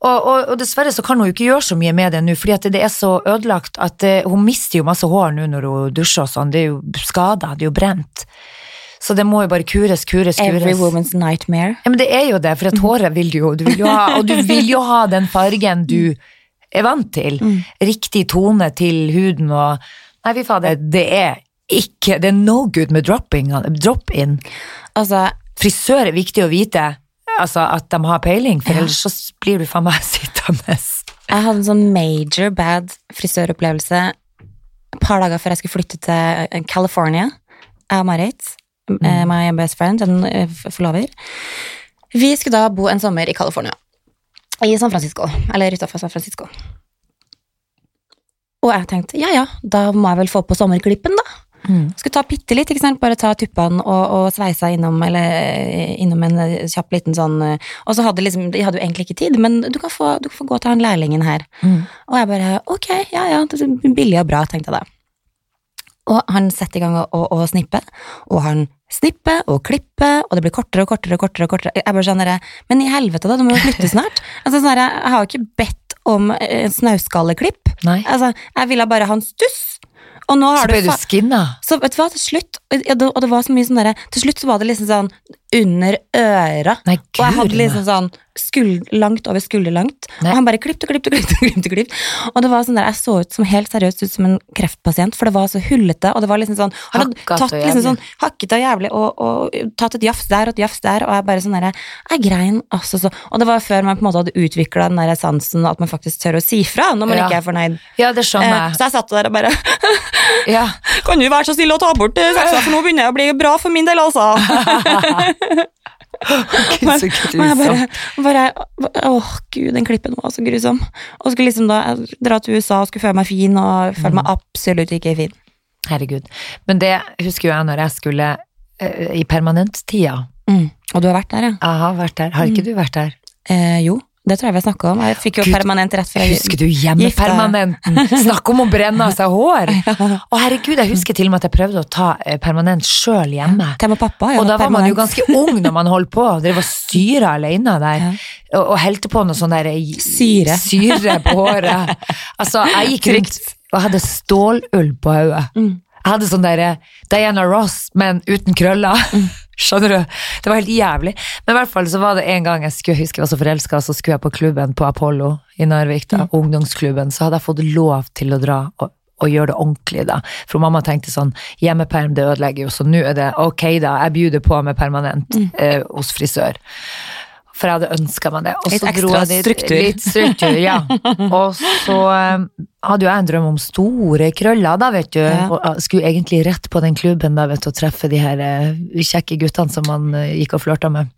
Og, og, og dessverre så kan hun jo ikke gjøre så mye med det nå, fordi det er så ødelagt at eh, hun mister jo masse hår nå når hun dusjer og sånn. Det er jo skada, det er jo brent. Så det må jo bare kures, kures, kures. Every woman's nightmare. Ja, men det er jo det, for et håret vil du jo, du vil jo ha, og du vil jo ha den fargen du er vant til. Riktig tone til huden og Nei, fy fader, det er ikke Det er no good med dropping, drop-in. Altså, Frisør er viktig å vite, altså at de har peiling, for ellers så blir du faen meg sittende. jeg hadde en sånn major bad frisøropplevelse et par dager før jeg skulle flytte til eh, California. Jeg og Marit, eh, my best friend, en eh, forlover. Vi skulle da bo en sommer i California. I San Francisco, eller utafor San Francisco. Og jeg tenkte, ja ja, da må jeg vel få på sommerklippen da. Skulle ta bitte litt, ikke sant? bare ta tuppene og, og sveisa innom, eller eh, innom en kjapp liten sånn Og så hadde liksom, jeg hadde jo egentlig ikke tid, men du kan få, du kan få gå til han lærlingen her. Og jeg bare ok, ja ja, det er billig og bra, tenkte jeg da. Og han setter i gang å, å, å snippe, og han snipper og klippe, og det blir kortere og kortere og kortere. og kortere. Jeg bare sånn det. Men i helvete, da, du må jo slutte snart. Altså, sånn jeg har jo ikke bedt om eh, en snauskalleklipp. Nei. Altså, jeg ville bare ha en stuss. Og nå Så ble du du skinna. så vet du hva, til slutt, og det var så mye sånn derre Til slutt så var det liksom sånn under øra. Nei, Og jeg hadde liksom sånn skuld, langt over skulderlangt. Og han bare klippte og klippte og klippte. og klippte, og. Og det var sånn der, jeg så ut som helt seriøst ut som en kreftpasient, for det var så hullete, og det var liksom sånn Han hadde Hakket tatt liksom sånn hakket og jævlig, og, og tatt et jafs der og et jafs der, og jeg bare sånn derre Jeg grein altså så Og det var før man på en måte hadde utvikla den der sansen, at man faktisk tør å si fra når man Ja. ikke er fornøyd. Ja, det skjønner Eh, så jeg satt der og bare Ja. Kan du være så snill å ta bort saksa, for nå begynner det å bli bra for min del, altså. Gud, så jeg bare, bare Åh, gud, den klippen var så grusom. Og skulle liksom da dra til USA og skulle føle meg fin, og føle Mm. meg absolutt ikke fin. Herregud. Men det husker jo jeg når jeg skulle eh, i permanenttida. Mm. Og du har vært der, ja? Jeg har vært der. Har ikke du vært der? Eh, jo, det tror jeg vi har snakka om. Jeg fikk jo Gud, permanent rett før jeg Husker du hjemmepermanenten? Snakk om å brenne av seg hår! Å herregud, jeg husker til og med at jeg prøvde å ta eh, permanent sjøl hjemme. Og med pappa. ja, Og da var man jo ganske ung når man holdt på. drev var styra alene der. Og, og helte på noe sånn der Syre. syre på håret. Altså, jeg gikk rundt og hadde stålull på hodet. Mm. Jeg hadde sånn der Diana Ross, men uten krøller. Mm. Skjønner du? Det var helt jævlig. Men i hvert fall så var det en gang jeg skulle jeg husker jeg var så forelska, så skulle jeg på klubben på Apollo i Narvik, da, Mm. ungdomsklubben, så hadde jeg fått lov til å dra og, og gjøre det ordentlig, da. For mamma tenkte sånn, hjemmeperm det ødelegger jo, så nå er det ok, da, jeg bjuder på med permanent Mm. eh, hos frisør. For jeg hadde ønska meg det. Og så dro jeg dit- struktur. Litt struktur, ja. Og så eh, hadde jo jeg en drøm om store krøller, da, vet du. Ja. Og skulle egentlig rett på den klubben da, vet du, og treffe de her eh, kjekke guttene som man eh, gikk og flørta med.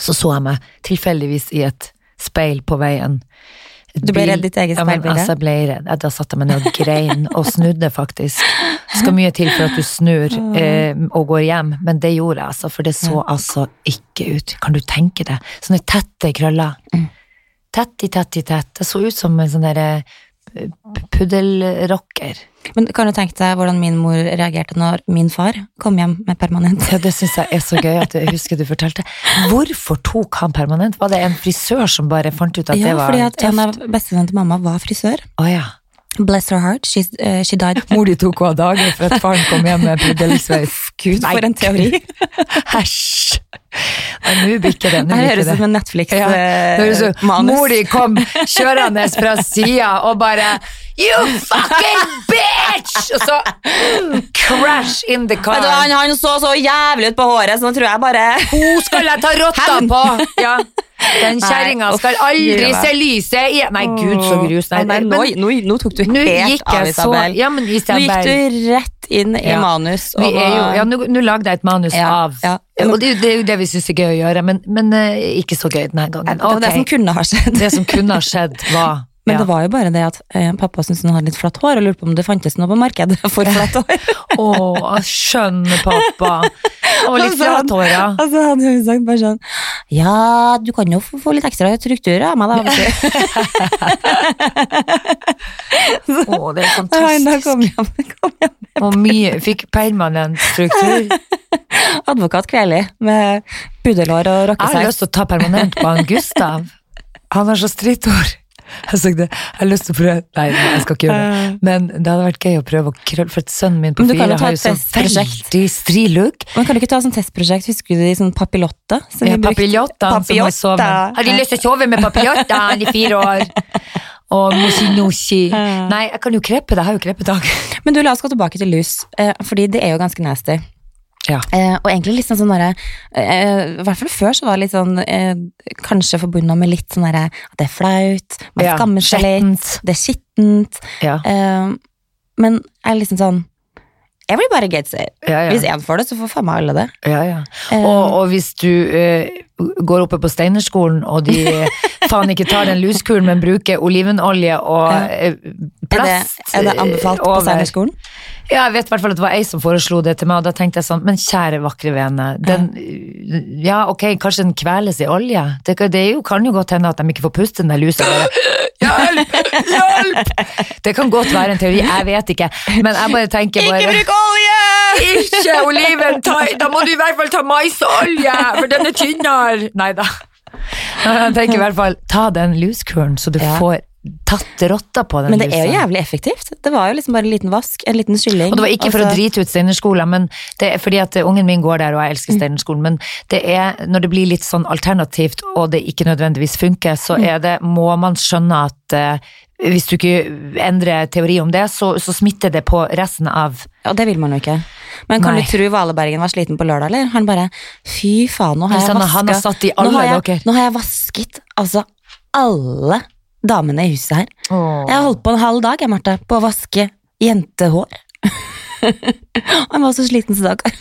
Så så jeg meg tilfeldigvis i et speil på veien. Du ble redd ditt eget ja, men. Altså, jeg ble redd. Da satte jeg meg ned og grein, og snudde faktisk. Skal mye til for at du snur eh, og går hjem, men det gjorde jeg, altså, for det så altså ikke ut. Kan du tenke deg? Sånne tette krøller. Mm. Tett i tett i tett. Det så ut som en sånn derre eh, puddelrocker. Men kan du tenke deg hvordan min mor reagerte når min far kom hjem med permanent? Ja, det syns jeg er så gøy at jeg husker du fortalte. Hvorfor tok han permanent? Var det en frisør som bare fant ut at Ja, det var fordi at en tøft? av bestevennene til mamma var frisør. Oh, ja. Bless her heart, she's, uh, she died. Mor di tok henne av dagen for at faren kom hjem med puddelsveis. Gud, for en teori. Æsj! Nå bikker det. Nå bikker høres det. ut som en Ja, det høres ut- Netflix-manus. Mor di kom kjørende fra sida og bare You fucking bitch! Og så mm, crash in the car. han, han så så jævlig ut på håret, så nå tror jeg bare Hun skal jeg ta rotta på! Ja. Den kjerringa skal aldri se lyset igjen. Nei, gud, så grus. Nei, Nei, nå, nå, nå tok du helt av, så Isabel. Ja, men Nå gikk du rett inn i Ja. manus. Vi og jo, ja, nå, nå lagde jeg et manus Ja, av ja. Og det, det er jo det vi syns er gøy å gjøre, men, men uh, ikke så gøy denne gangen. Det var det som kunne ha skjedd. Det som kunne ha skjedd, var Men Ja. det var jo bare det at eh, pappa syntes hun hadde litt flatt hår, og lurte på om det fantes noe på markedet for flatt hår. Å, jeg skjønner pappa. Og litt flatt han- ja. Og så hadde hun sagt bare sånn Ja, du kan jo få litt ekstra struktur av meg, da. Å, oh, det er fantastisk. kom hjem, Og mye fikk permanent struktur. advokat Kveli med pudelhår og Jeg har lyst til å ta permanent på han Gustav. Han har så stritthår. Jeg, sa det, jeg har lyst til å prøve Nei, jeg skal ikke gjøre det. Men det hadde vært gøy å prøve å krølle, for sønnen min på fire har jo så testprosjekt. veldig stri look. Men kan du ikke ta sånn testprosjekt, husker du de sånn papillotta? som Ja, vi som må sove. Har de lyst til å sove med papiljottaen i fire år? Og moshi-noshi. Nei, jeg kan jo krepe det. Jeg har jo krepetak. Men du, la oss gå tilbake til lus, eh, fordi det er jo ganske nasty. Ja. Eh, og egentlig litt sånn sånn derre eh, I hvert fall før så var det litt sånn eh, Kanskje forbundet med litt sånn derre at det er flaut, man Ja, skammer seg litt, det er skittent. Ja. Eh, men jeg er liksom sånn Everybody gets it. Ja, ja. Hvis én får det, så får faen meg alle det. Ja, ja. Eh. Og, og hvis du eh, går oppe på Steinerskolen, og de faen ikke tar den luskuren, men bruker olivenolje og Ja. plast Er det, er det anbefalt på Steinerskolen? Ja, jeg vet i hvert fall at det var ei som foreslo det til meg, og da tenkte jeg sånn, men kjære vakre vene, den, ja ok, kanskje den kveles i olje, det, det jo, kan jo godt hende at de ikke får puste den der lusa. Hjelp! Hjelp! Det kan godt være en teori, jeg vet ikke, men jeg bare tenker bare... Ikke bruk olje! Ikke oliven, ta, da må du i hvert fall ta maisolje, for den er tynnere. Neida. Jeg tenker i hvert fall, ta den luskuren, så du Ja. får tatt rotta på den Men det er jo jævlig effektivt. Det var jo liksom bare en liten vask, en liten skylling. Og det var ikke for å drite ut Steinerskolen, men det er fordi at ungen min går der, og jeg Mm. elsker Steinerskolen, men det er, når det blir litt sånn alternativt, og det ikke nødvendigvis funker, så Mm. er det, må man skjønne at uh, hvis du ikke endrer teori om det, så, så smitter det på resten av Og det vil man jo ikke. Men kan Nei. du tro Valebergen var sliten på lørdag, eller? Han bare Fy faen, nå har jeg vaska satt i nå, har jeg- nå har jeg vasket altså alle damene i huset her. Jeg har holdt på en halv dag, jeg, Martha, på å vaske jentehår. Han var så sliten, stakkar.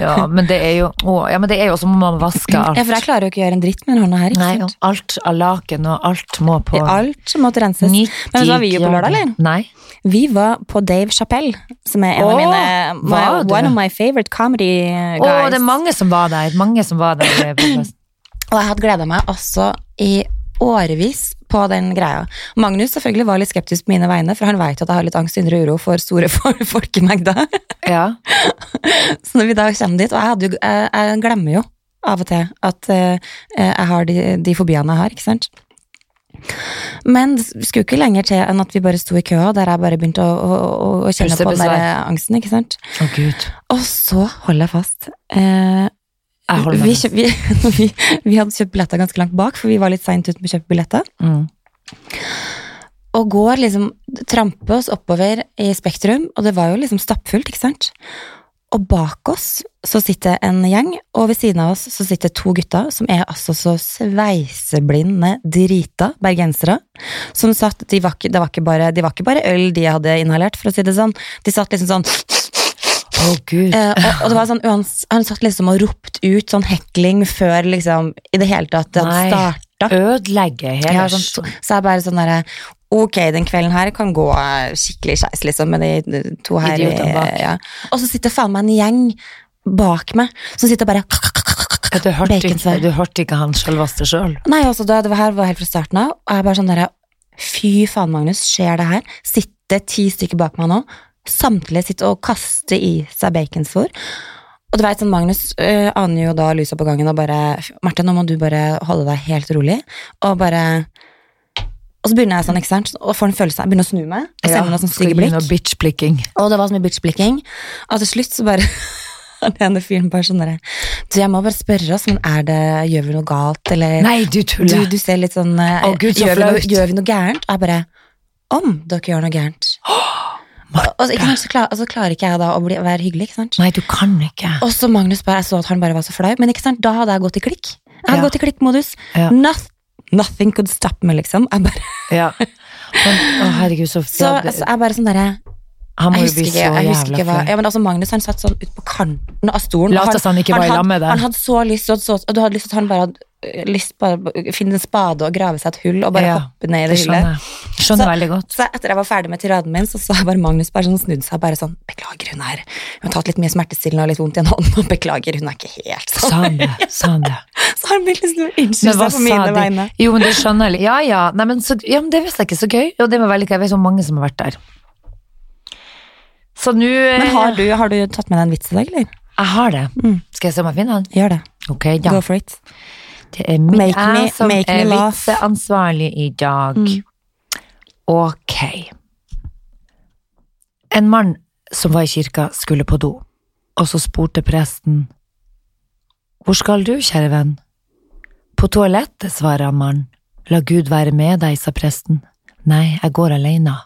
Ja, men det er jo, å, ja, men det er jo som om man vasker alt. Ja, for jeg klarer jo ikke å gjøre en dritt med den hånda her. Nei, sant? alt av laken og alt må på Alt måtte renses. Men så var vi jo på lørdag, eller? Nei. Vi var på Dave Chappelle, som er en av mine my. One of my favorite comedy Å, guys. det er mange som var der. Mange som var der. Og jeg hadde gleda meg også i årevis på den greia. Magnus selvfølgelig var litt skeptisk på mine vegne, for han vet at jeg har litt angst, indre uro for store for folkemengder. Ja. Så når vi da kommer dit, og jeg, jo, jeg, jeg glemmer jo av og til at uh, jeg har de, de fobiene jeg har, ikke sant? Men det skulle ikke lenger til enn at vi bare sto i køa, der jeg bare begynte å, å, å, å kjenne på den der angsten, ikke sant? Oh, gud. Og så holder jeg fast. Eh, vi, meg. kjøp, vi, vi, vi hadde kjøpt billetter ganske langt bak, for vi var litt seint ute med å kjøpe billetter. Mm. Og går liksom, tramper oss oppover i Spektrum, og det var jo liksom stappfullt, ikke sant? Og bak oss så sitter en gjeng, og ved siden av oss så sitter to gutter som er altså så sveiseblinde drita bergensere. Som satt, de var, ikke, var bare, de var ikke bare øl de hadde inhalert, for å si det sånn. De satt liksom sånn Å, gud. Eh, og, og det var sånn, Han satt liksom og ropt ut sånn hekling før liksom i det hele tatt det hadde starta. Ødelegge helt. Ja, sånn, så, så er bare sånn derre Ok, den kvelden her kan gå eh, skikkelig skeis, liksom, med de to her. Ja. Og så sitter faen meg en gjeng bak meg som sitter bare Du hørte, ikke, du hørte ikke han selveste sjøl? Nei, altså, det, det var her var helt fra starten av, og jeg bare sånn derre Fy faen, Magnus, skjer det her? Sitter ti stykker bak meg nå, samtlige sitter og kaster i seg baconsvor. Og du vet, sånn, Magnus uh, aner jo da lyset på gangen og bare Marte, nå må du bare holde deg helt rolig. Og bare Og så begynner jeg sånn, ikke sant, og får en følelse Jeg begynner å snu meg og ja, noen stygge blikk. Bitch-blikking. Og det var så mye bitch-blikking. Og til slutt så bare Han ene fyren bare sånn derre Du, jeg må bare spørre oss, men er det Gjør vi noe galt, eller Nei, du du, tuller. du ser litt sånn eh, Å, Gud, så gjør, vi noe, gjør vi noe gærent? Og jeg bare Om dere gjør noe gærent. Og så, ikke sant, så, klar, så klarer ikke jeg da å bli, være hyggelig, ikke sant. Nei, du kan ikke. Og så Magnus bare, jeg så at han bare var så flau, men ikke sant, da hadde jeg gått i klikk. Jeg hadde Ja. gått i klikkmodus. Ja. Noth- nothing could stop me, liksom. Jeg bare, Ja. Men, å, herregud, så, så, altså, jeg bare sånn derre Han må jo bli så jeg husker jævla hva flau. ja, men altså Magnus han satt sånn ut på kanten av stolen. Lat oss han ikke var i lag med deg. Han hadde så lyst, og, du hadde lyst til at han bare hadde lyst på å finne en spade og grave seg et hull og bare Ja, hoppe ned i det, Det hullet. skjønner. Skjønner Så- veldig godt. Så etter jeg var ferdig med tiraden min, så sa bare Magnus bare sånn, snudd seg bare sånn Beklager, hun er Hun har tatt litt mye smertestillende og litt vondt i en hånd, og beklager, hun er ikke helt sånn. han det? Så har han liksom å Men seg på mine vegne. Jo, men det skjønner jeg. Ja, ja. Nei, men, så, ja, men det visste jeg ikke. Så gøy. Og det var veldig gøy. Jeg vet så mange som har vært der. Så nå Men har eh, du, har du tatt med deg en vits i dag, eller? Jeg har det. Mm. Skal jeg se om jeg finner den? Gjør det. Okay, ja. Go for it. Det er mi- Make me- som er laugh. vitseansvarlig i dag. Mm. Ok. En mann som var i kirka, skulle på do, og så spurte presten Hvor skal du, kjære venn? På toalettet, svarer han mannen. La Gud være med deg, sa presten. Nei, jeg går alene.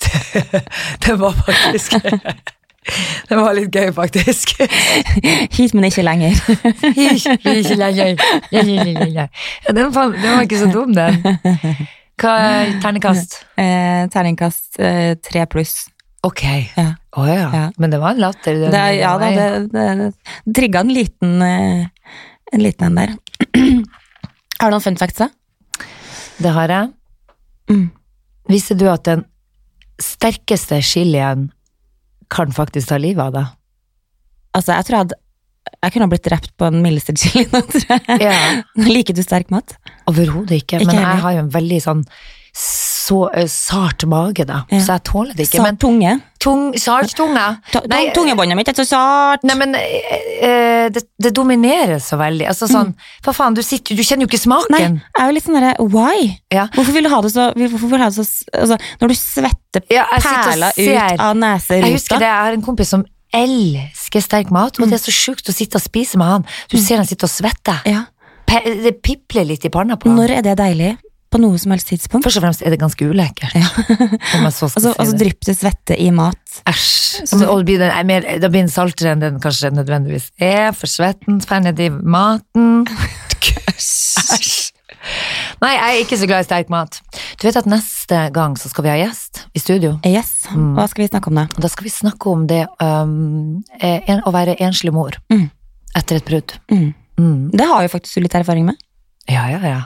det, det var faktisk Det var litt gøy, faktisk. Hit, men ikke lenger. Hit, Ikke lenger. Ja, den, var, den var ikke så dum, den. Hva er ternekast? Eh, terningkast eh, tre pluss. Ok. Ja. Oh, ja. Ja. Men det var en latter. den- Det, ja da, det, det, det trigga en liten eh, en liten en der. Har du noen fun facts, da? Det har jeg. Mm. Visste du at den sterkeste chilien kan faktisk ta livet av deg? Altså, jeg tror jeg hadde Jeg kunne ha blitt drept på en mildeste chili nå, tror jeg. Ja. Liker du sterk mat? Overhodet ikke, Ikke men jeg har jo en veldig sånn så eh, sart mage, da, Ja. så jeg tåler det ikke. Sart tunge? tung, sart tunge Ta- Nei, Tungebåndet mitt er så sart! Nei, men eh, eh, det, det dominerer så veldig. Altså sånn, hva faen, du sitter du kjenner jo ikke smaken. Nei, jeg er jo litt sånn derre why? Ja. Hvorfor vil du ha det så, hvorfor vil du ha det så altså, Når du svetter Ja, sitter perler ut av Jeg husker det, jeg har en kompis som elsker sterk mat, og det er så sjukt å sitte og spise med han. Du ser han sitte og svette. ja. Det pipler litt i panna på han. Når er det deilig? På noe som helst tidspunkt? Først og fremst er det ganske ulekkert. Om jeg så skal Altså, si altså det. drypp det svette i mat. Æsj. Altså, og det blir den, er mer, da blir den saltere enn den kanskje nødvendigvis er, for svetten spenner i maten. Æsj. Nei, jeg er ikke så glad i sterk mat. Du vet at neste gang så skal vi ha gjest i studio. Yes. Mm. Hva skal vi snakke om da? Da skal vi snakke om det um, eh, en, å være enslig mor Mm. etter et brudd. Mm. Mm. Det har jo faktisk du litt erfaring med. Ja, ja, ja.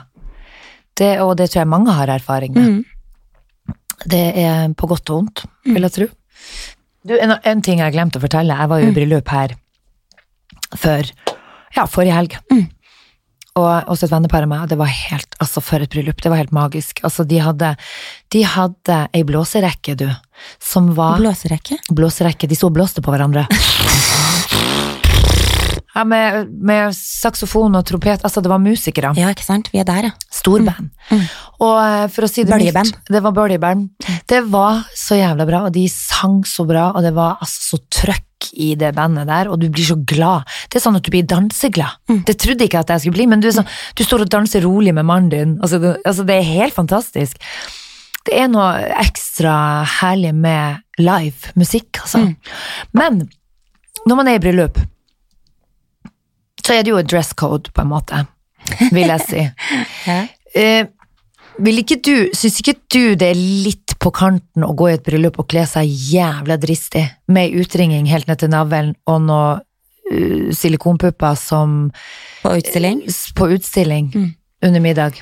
Det, og det tror jeg mange har erfaring med. Mm. Det er på godt og vondt, vil jeg tro. Du, en, en ting jeg glemte å fortelle. Jeg var jo i bryllup her før ja, forrige helg. Mm. Og også et vennepar av meg, og det var helt, altså for et bryllup, det var helt magisk. Altså, de hadde, de hadde ei blåserekke, du, som var Blåserekke. blåserekke, de sto og blåste på hverandre. Ja, med, med saksofon og trompet, altså det var musikere. Ja, ikke sant? Vi er der, ja. Storband. Mm. Og eh, for å si det Bøljeband. mildt, det var bøljeband. Det var så jævla bra, og de sang så bra, og det var altså så trøkk i det bandet der, og du blir så glad. Det er sånn at du blir danseglad. Mm. Det trodde jeg ikke at jeg skulle bli, men du, sånn, du står og danser rolig med mannen din. Altså det, altså det er helt fantastisk. Det er noe ekstra herlig med live musikk, altså. Mm. Men når man er i bryllup, så er det jo et dress code, på en måte, vil jeg si. Eh, vil ikke du, syns ikke du det er litt på kanten å gå i et bryllup og kle seg jævla dristig, med utringing helt ned til navlen og noe uh, silikonpupper som På utstilling. Uh, på utstilling Mm. under middag?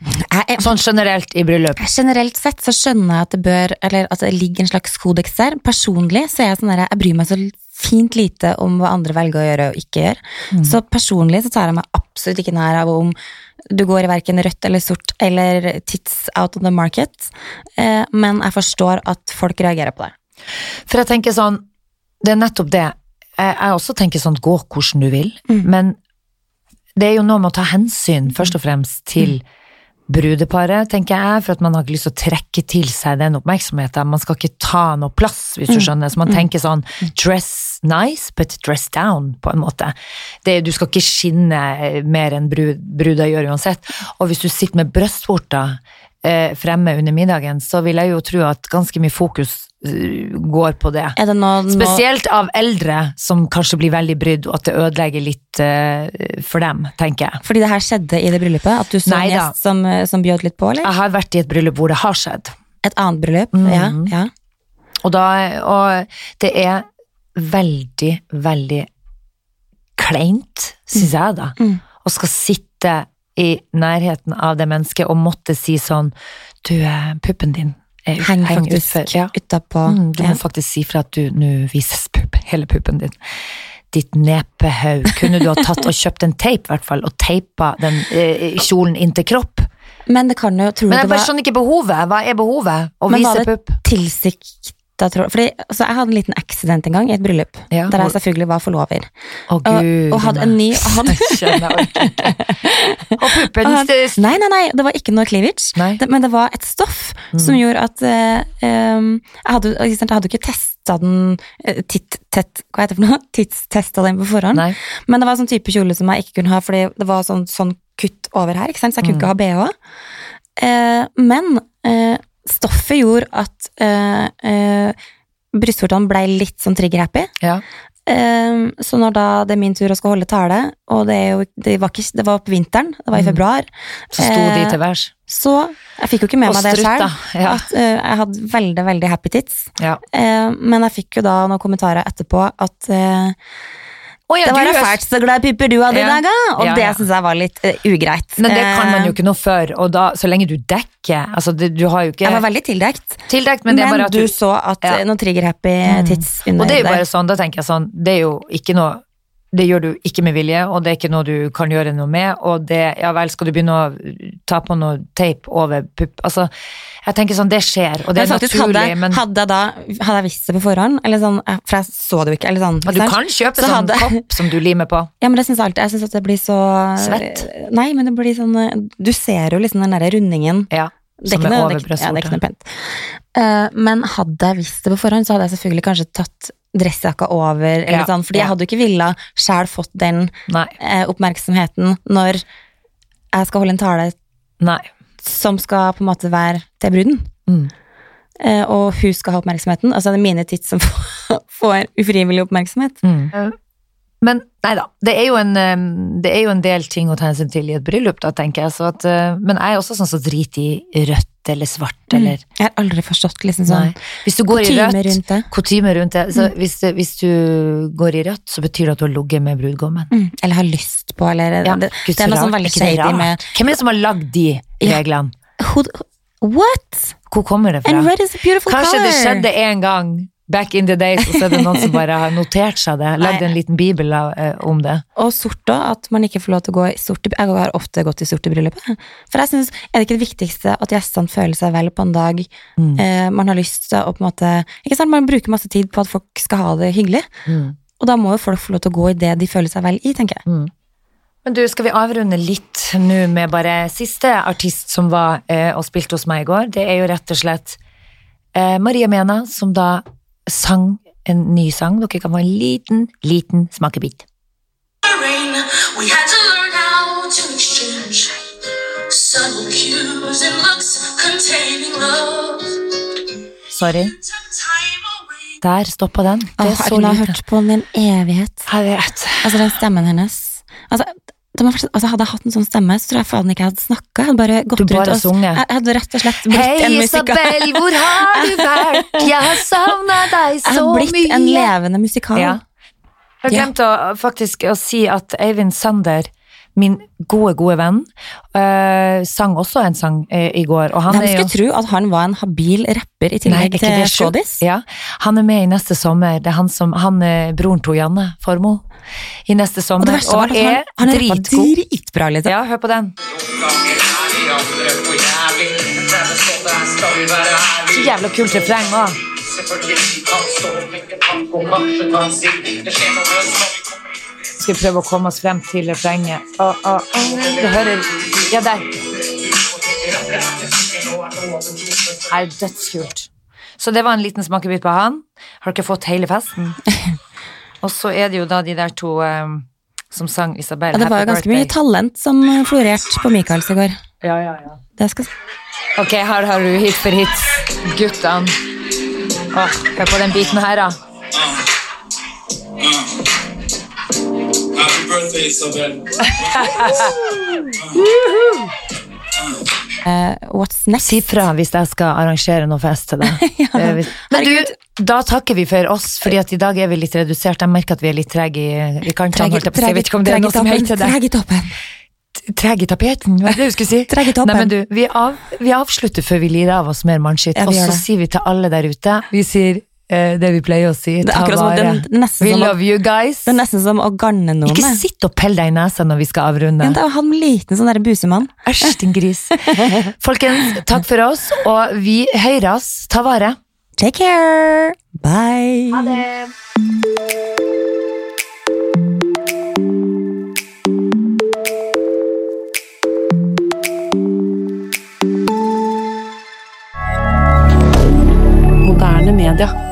Jeg, jeg, Sånn generelt i bryllup. generelt sett så skjønner jeg at det bør, eller at det ligger en slags kodeks der. Personlig så er jeg sånn der, jeg bryr meg så fint lite om hva andre velger å gjøre og ikke gjøre. Mm. Så personlig så tar jeg meg absolutt ikke nær av om du går i hverken rødt eller sort eller tits out of the market, eh, men jeg forstår at folk reagerer på det. For jeg tenker sånn, det er nettopp det. Jeg, jeg også tenker sånn, gå hvordan du vil, Mm. men det er jo noe med å ta hensyn først og fremst til brudeparet, tenker jeg, for at man har ikke lyst til å trekke til seg den oppmerksomheten. Man skal ikke ta noe plass, hvis du skjønner. Så man tenker sånn, dress nice, but dress down, på en måte. Det, du skal ikke skinne eh, mer enn brud, bruda gjør uansett. Og hvis du sitter med brystvorter eh, fremme under middagen, så vil jeg jo tro at ganske mye fokus eh, går på det. Det noe, noe Spesielt av eldre som kanskje blir veldig brydd, og at det ødelegger litt uh, for dem, tenker jeg. fordi det her skjedde i det bryllupet? At du så en gjest som, som bjød litt på, eller? Jeg har vært i et bryllup hvor det har skjedd, Et annet bryllup? Mm. Ja, ja. og, da, og det er veldig, veldig kleint, syns jeg da, Mm. Og skal sitte i nærheten av det mennesket og måtte si sånn Du, eh, puppen din er ut- Henger faktisk utfor. Ja. utapå. Mm, du må faktisk si fra at du nå vises pupp, hele puppen din. Ditt nepehaug. Kunne du ha tatt og kjøpt en teip, i hvert fall, og teipa den eh, kjolen inntil kropp? Men det kan jo, tror Men jeg bare var skjønner ikke behovet. Hva er behovet? Å Men var vise det pupp? Tilsikta, tror? Fordi altså, jeg hadde en liten accident en gang i et bryllup, Ja, der jeg selvfølgelig var forlover. Å, Og, gud. og hadde en ny hadde, orker ikke. Og puppen stus! Nei, nei, nei, det var ikke noe cleavage. Det, men det var et stoff som gjorde at uh, em, jeg, hadde, ikke sant, jeg hadde ikke testa den eh, titt, tett, Hva heter det for noe? Tidstesta den på forhånd. Nei. Men det var sånn type kjole som jeg ikke kunne ha, fordi det var sånn, sånn kutt over her, så jeg kunne ikke ha bh. Uh, men eh, stoffet gjorde at uh, brystvortene ble litt sånn trigger-happy. Ja. Um, så når da det er min tur å skal holde tale, og det, jo, det, var, ikke, det var på vinteren, det var i Mm. februar, Så sto de til værs. så jeg fikk jo ikke med Og meg det sjøl. ja. at eh, jeg hadde veldig, veldig happy tits. Ja. Uh, men jeg fikk jo da noen kommentarer etterpå at eh, Å ja, det var da fælt så glad i pupper du hadde i Ja. dag, da. Og Ja, det syns jeg var litt uh, ugreit. Men det kan man jo Eh, ikke noe for, og da, så lenge du dekker Altså, det, du har jo ikke Jeg var veldig tildekt. tildekt, men Men, det at du du så at Ja. eh, noen trigger-happy tits under Og det er jo bare sånn, da tenker jeg sånn, det er jo ikke noe det gjør du ikke med vilje, og det er ikke noe du kan gjøre noe med, og det, ja vel, skal du begynne å ta på noe teip over pupp, altså, jeg tenker sånn, det skjer, og det er faktisk, naturlig, hadde, men hadde, jeg da, hadde jeg visst det på forhånd, eller sånn, eh, for jeg så det jo ikke, eller sånn. du kan kjøpe Så sånn hadde- kopp som du limer på. Ja, men det syns jeg alltid. Jeg syns at det blir så Svett? Nei, men det blir sånn eh, Du ser jo liksom den derre rundingen. Ja, Det er noe- over det ja, det er ikke noe pent. Uh, men hadde jeg visst det på forhånd, så hadde jeg selvfølgelig kanskje tatt dressjakka over, eller Ja, sånn, fordi ja. jeg hadde jo ikke villa sjæl fått den Nei, eh, oppmerksomheten når jeg skal holde en tale nei. som skal på en måte være til bruden. Mm. Eh, og hun skal ha oppmerksomheten. Altså det er mine tids som får, får ufrivillig oppmerksomhet. Mm. Men nei da, det er, en, det er jo en del ting å ta hensyn til i et bryllup, da, tenker jeg. Så at, eh, men jeg er også sånn som driter i rødt eller svart, eller Jeg har aldri forstått liksom sånn Hvis du går i kutyme rødt, rundt det. kutyme rundt det, så hvis, hvis du går i rødt, så betyr det at du har ligget med brudgommen. Mm, eller har lyst på, eller Ja, det, det er noe sånn veldig shady med Hvem er det som har lagd de Ja. reglene? Who- What? Hvor kommer det fra? Kanskje color. det skjedde en gang, back in the days, og så er det noen som bare har notert seg det, lagd en liten bibel av, eh, om det. Og sort òg, at man ikke får lov til å gå i sort Jeg har ofte gått i sort i bryllupet. For jeg synes, er det ikke det viktigste at gjestene føler seg vel på en dag Mm. eh, man har lyst til å på en måte Ikke sant, man bruker masse tid på at folk skal ha det hyggelig. Mm. Og da må jo folk få lov til å gå i det de føler seg vel i, tenker jeg. Men du, skal vi avrunde litt nå med bare siste artist som var eh, og spilte hos meg i går? Det er jo rett og slett eh, Maria Mena, som da sang en ny sang. Dere kan få en liten, liten smakebit. rain, we had to learn how to exchange subtle cues and looks containing love. Sorry. Der stoppa den. Det Åh, er jeg så kunne ha lite. hørt på den i en evighet. Jeg vet. Altså, den stemmen hennes Altså, altså Hadde jeg hatt en sånn stemme, så tror jeg faen ikke jeg hadde snakka. Jeg hadde bare gått bare rundt og sunget. Jeg hadde rett og slett blitt Hei, en musikal. Hei, Isabel, hvor har du vært? Jeg har savna deg så mye. Jeg har blitt mye. en levende musikal. Ja. Jeg Ja. glemte å, faktisk å si at Eivind Sander, min gode, gode venn, øh, sang også en sang øh, i går. Og han Hvem er jo skulle tro at han var en habil rapper i tillegg Nei, til skådis? Ja, han er med i neste sommer. Det er han som, han broren til Janne Formoe. I neste sommer. Og det verste var at han, han er dritgod. dritbra, liksom. Ja, hør på den. Så jævla kult refreng òg. Skal vi prøve å komme oss frem til refrenget. Å, å, å. Du hører Ja, der. Er dødskult. Så det var en liten smakebit på han. Har dere fått hele festen? Og så er det jo da de der to um, som sang Isabel. Ja, det var jo ganske ganske mye talent som florerte på Michaels i går. Ja, ja, ja. Det skal Ok, her har du hit for hit. Guttene. Åh, hør på den biten her, da. Happy birthday, Isabel. Eh, what's next? Si fra hvis jeg skal arrangere noe fest til deg. ja. Men du, da takker vi for oss, fordi at i dag er vi litt redusert. Jeg merker at vi er litt trege i, i kantene. Jeg. Vet ikke om det er noe som heter det. Treg i toppen. Treg i tapeten, hva er det du skulle si? Treg i toppen. Nei, men du, vi, av, vi avslutter før vi lirer av oss mer mannskitt, Ja, og så sier vi til alle der ute, vi sier eh, det vi pleier å si, Det er akkurat som at det er nesten We som love you guys. Det er nesten som å garne noen. Ikke sitt og pell deg i nesa når vi skal avrunde. Ja, det er han liten sånn der busemann. Æsj, din gris. Folkens, takk for oss, og vi høyres. Ta vare. Take care! Bye! Moderne media.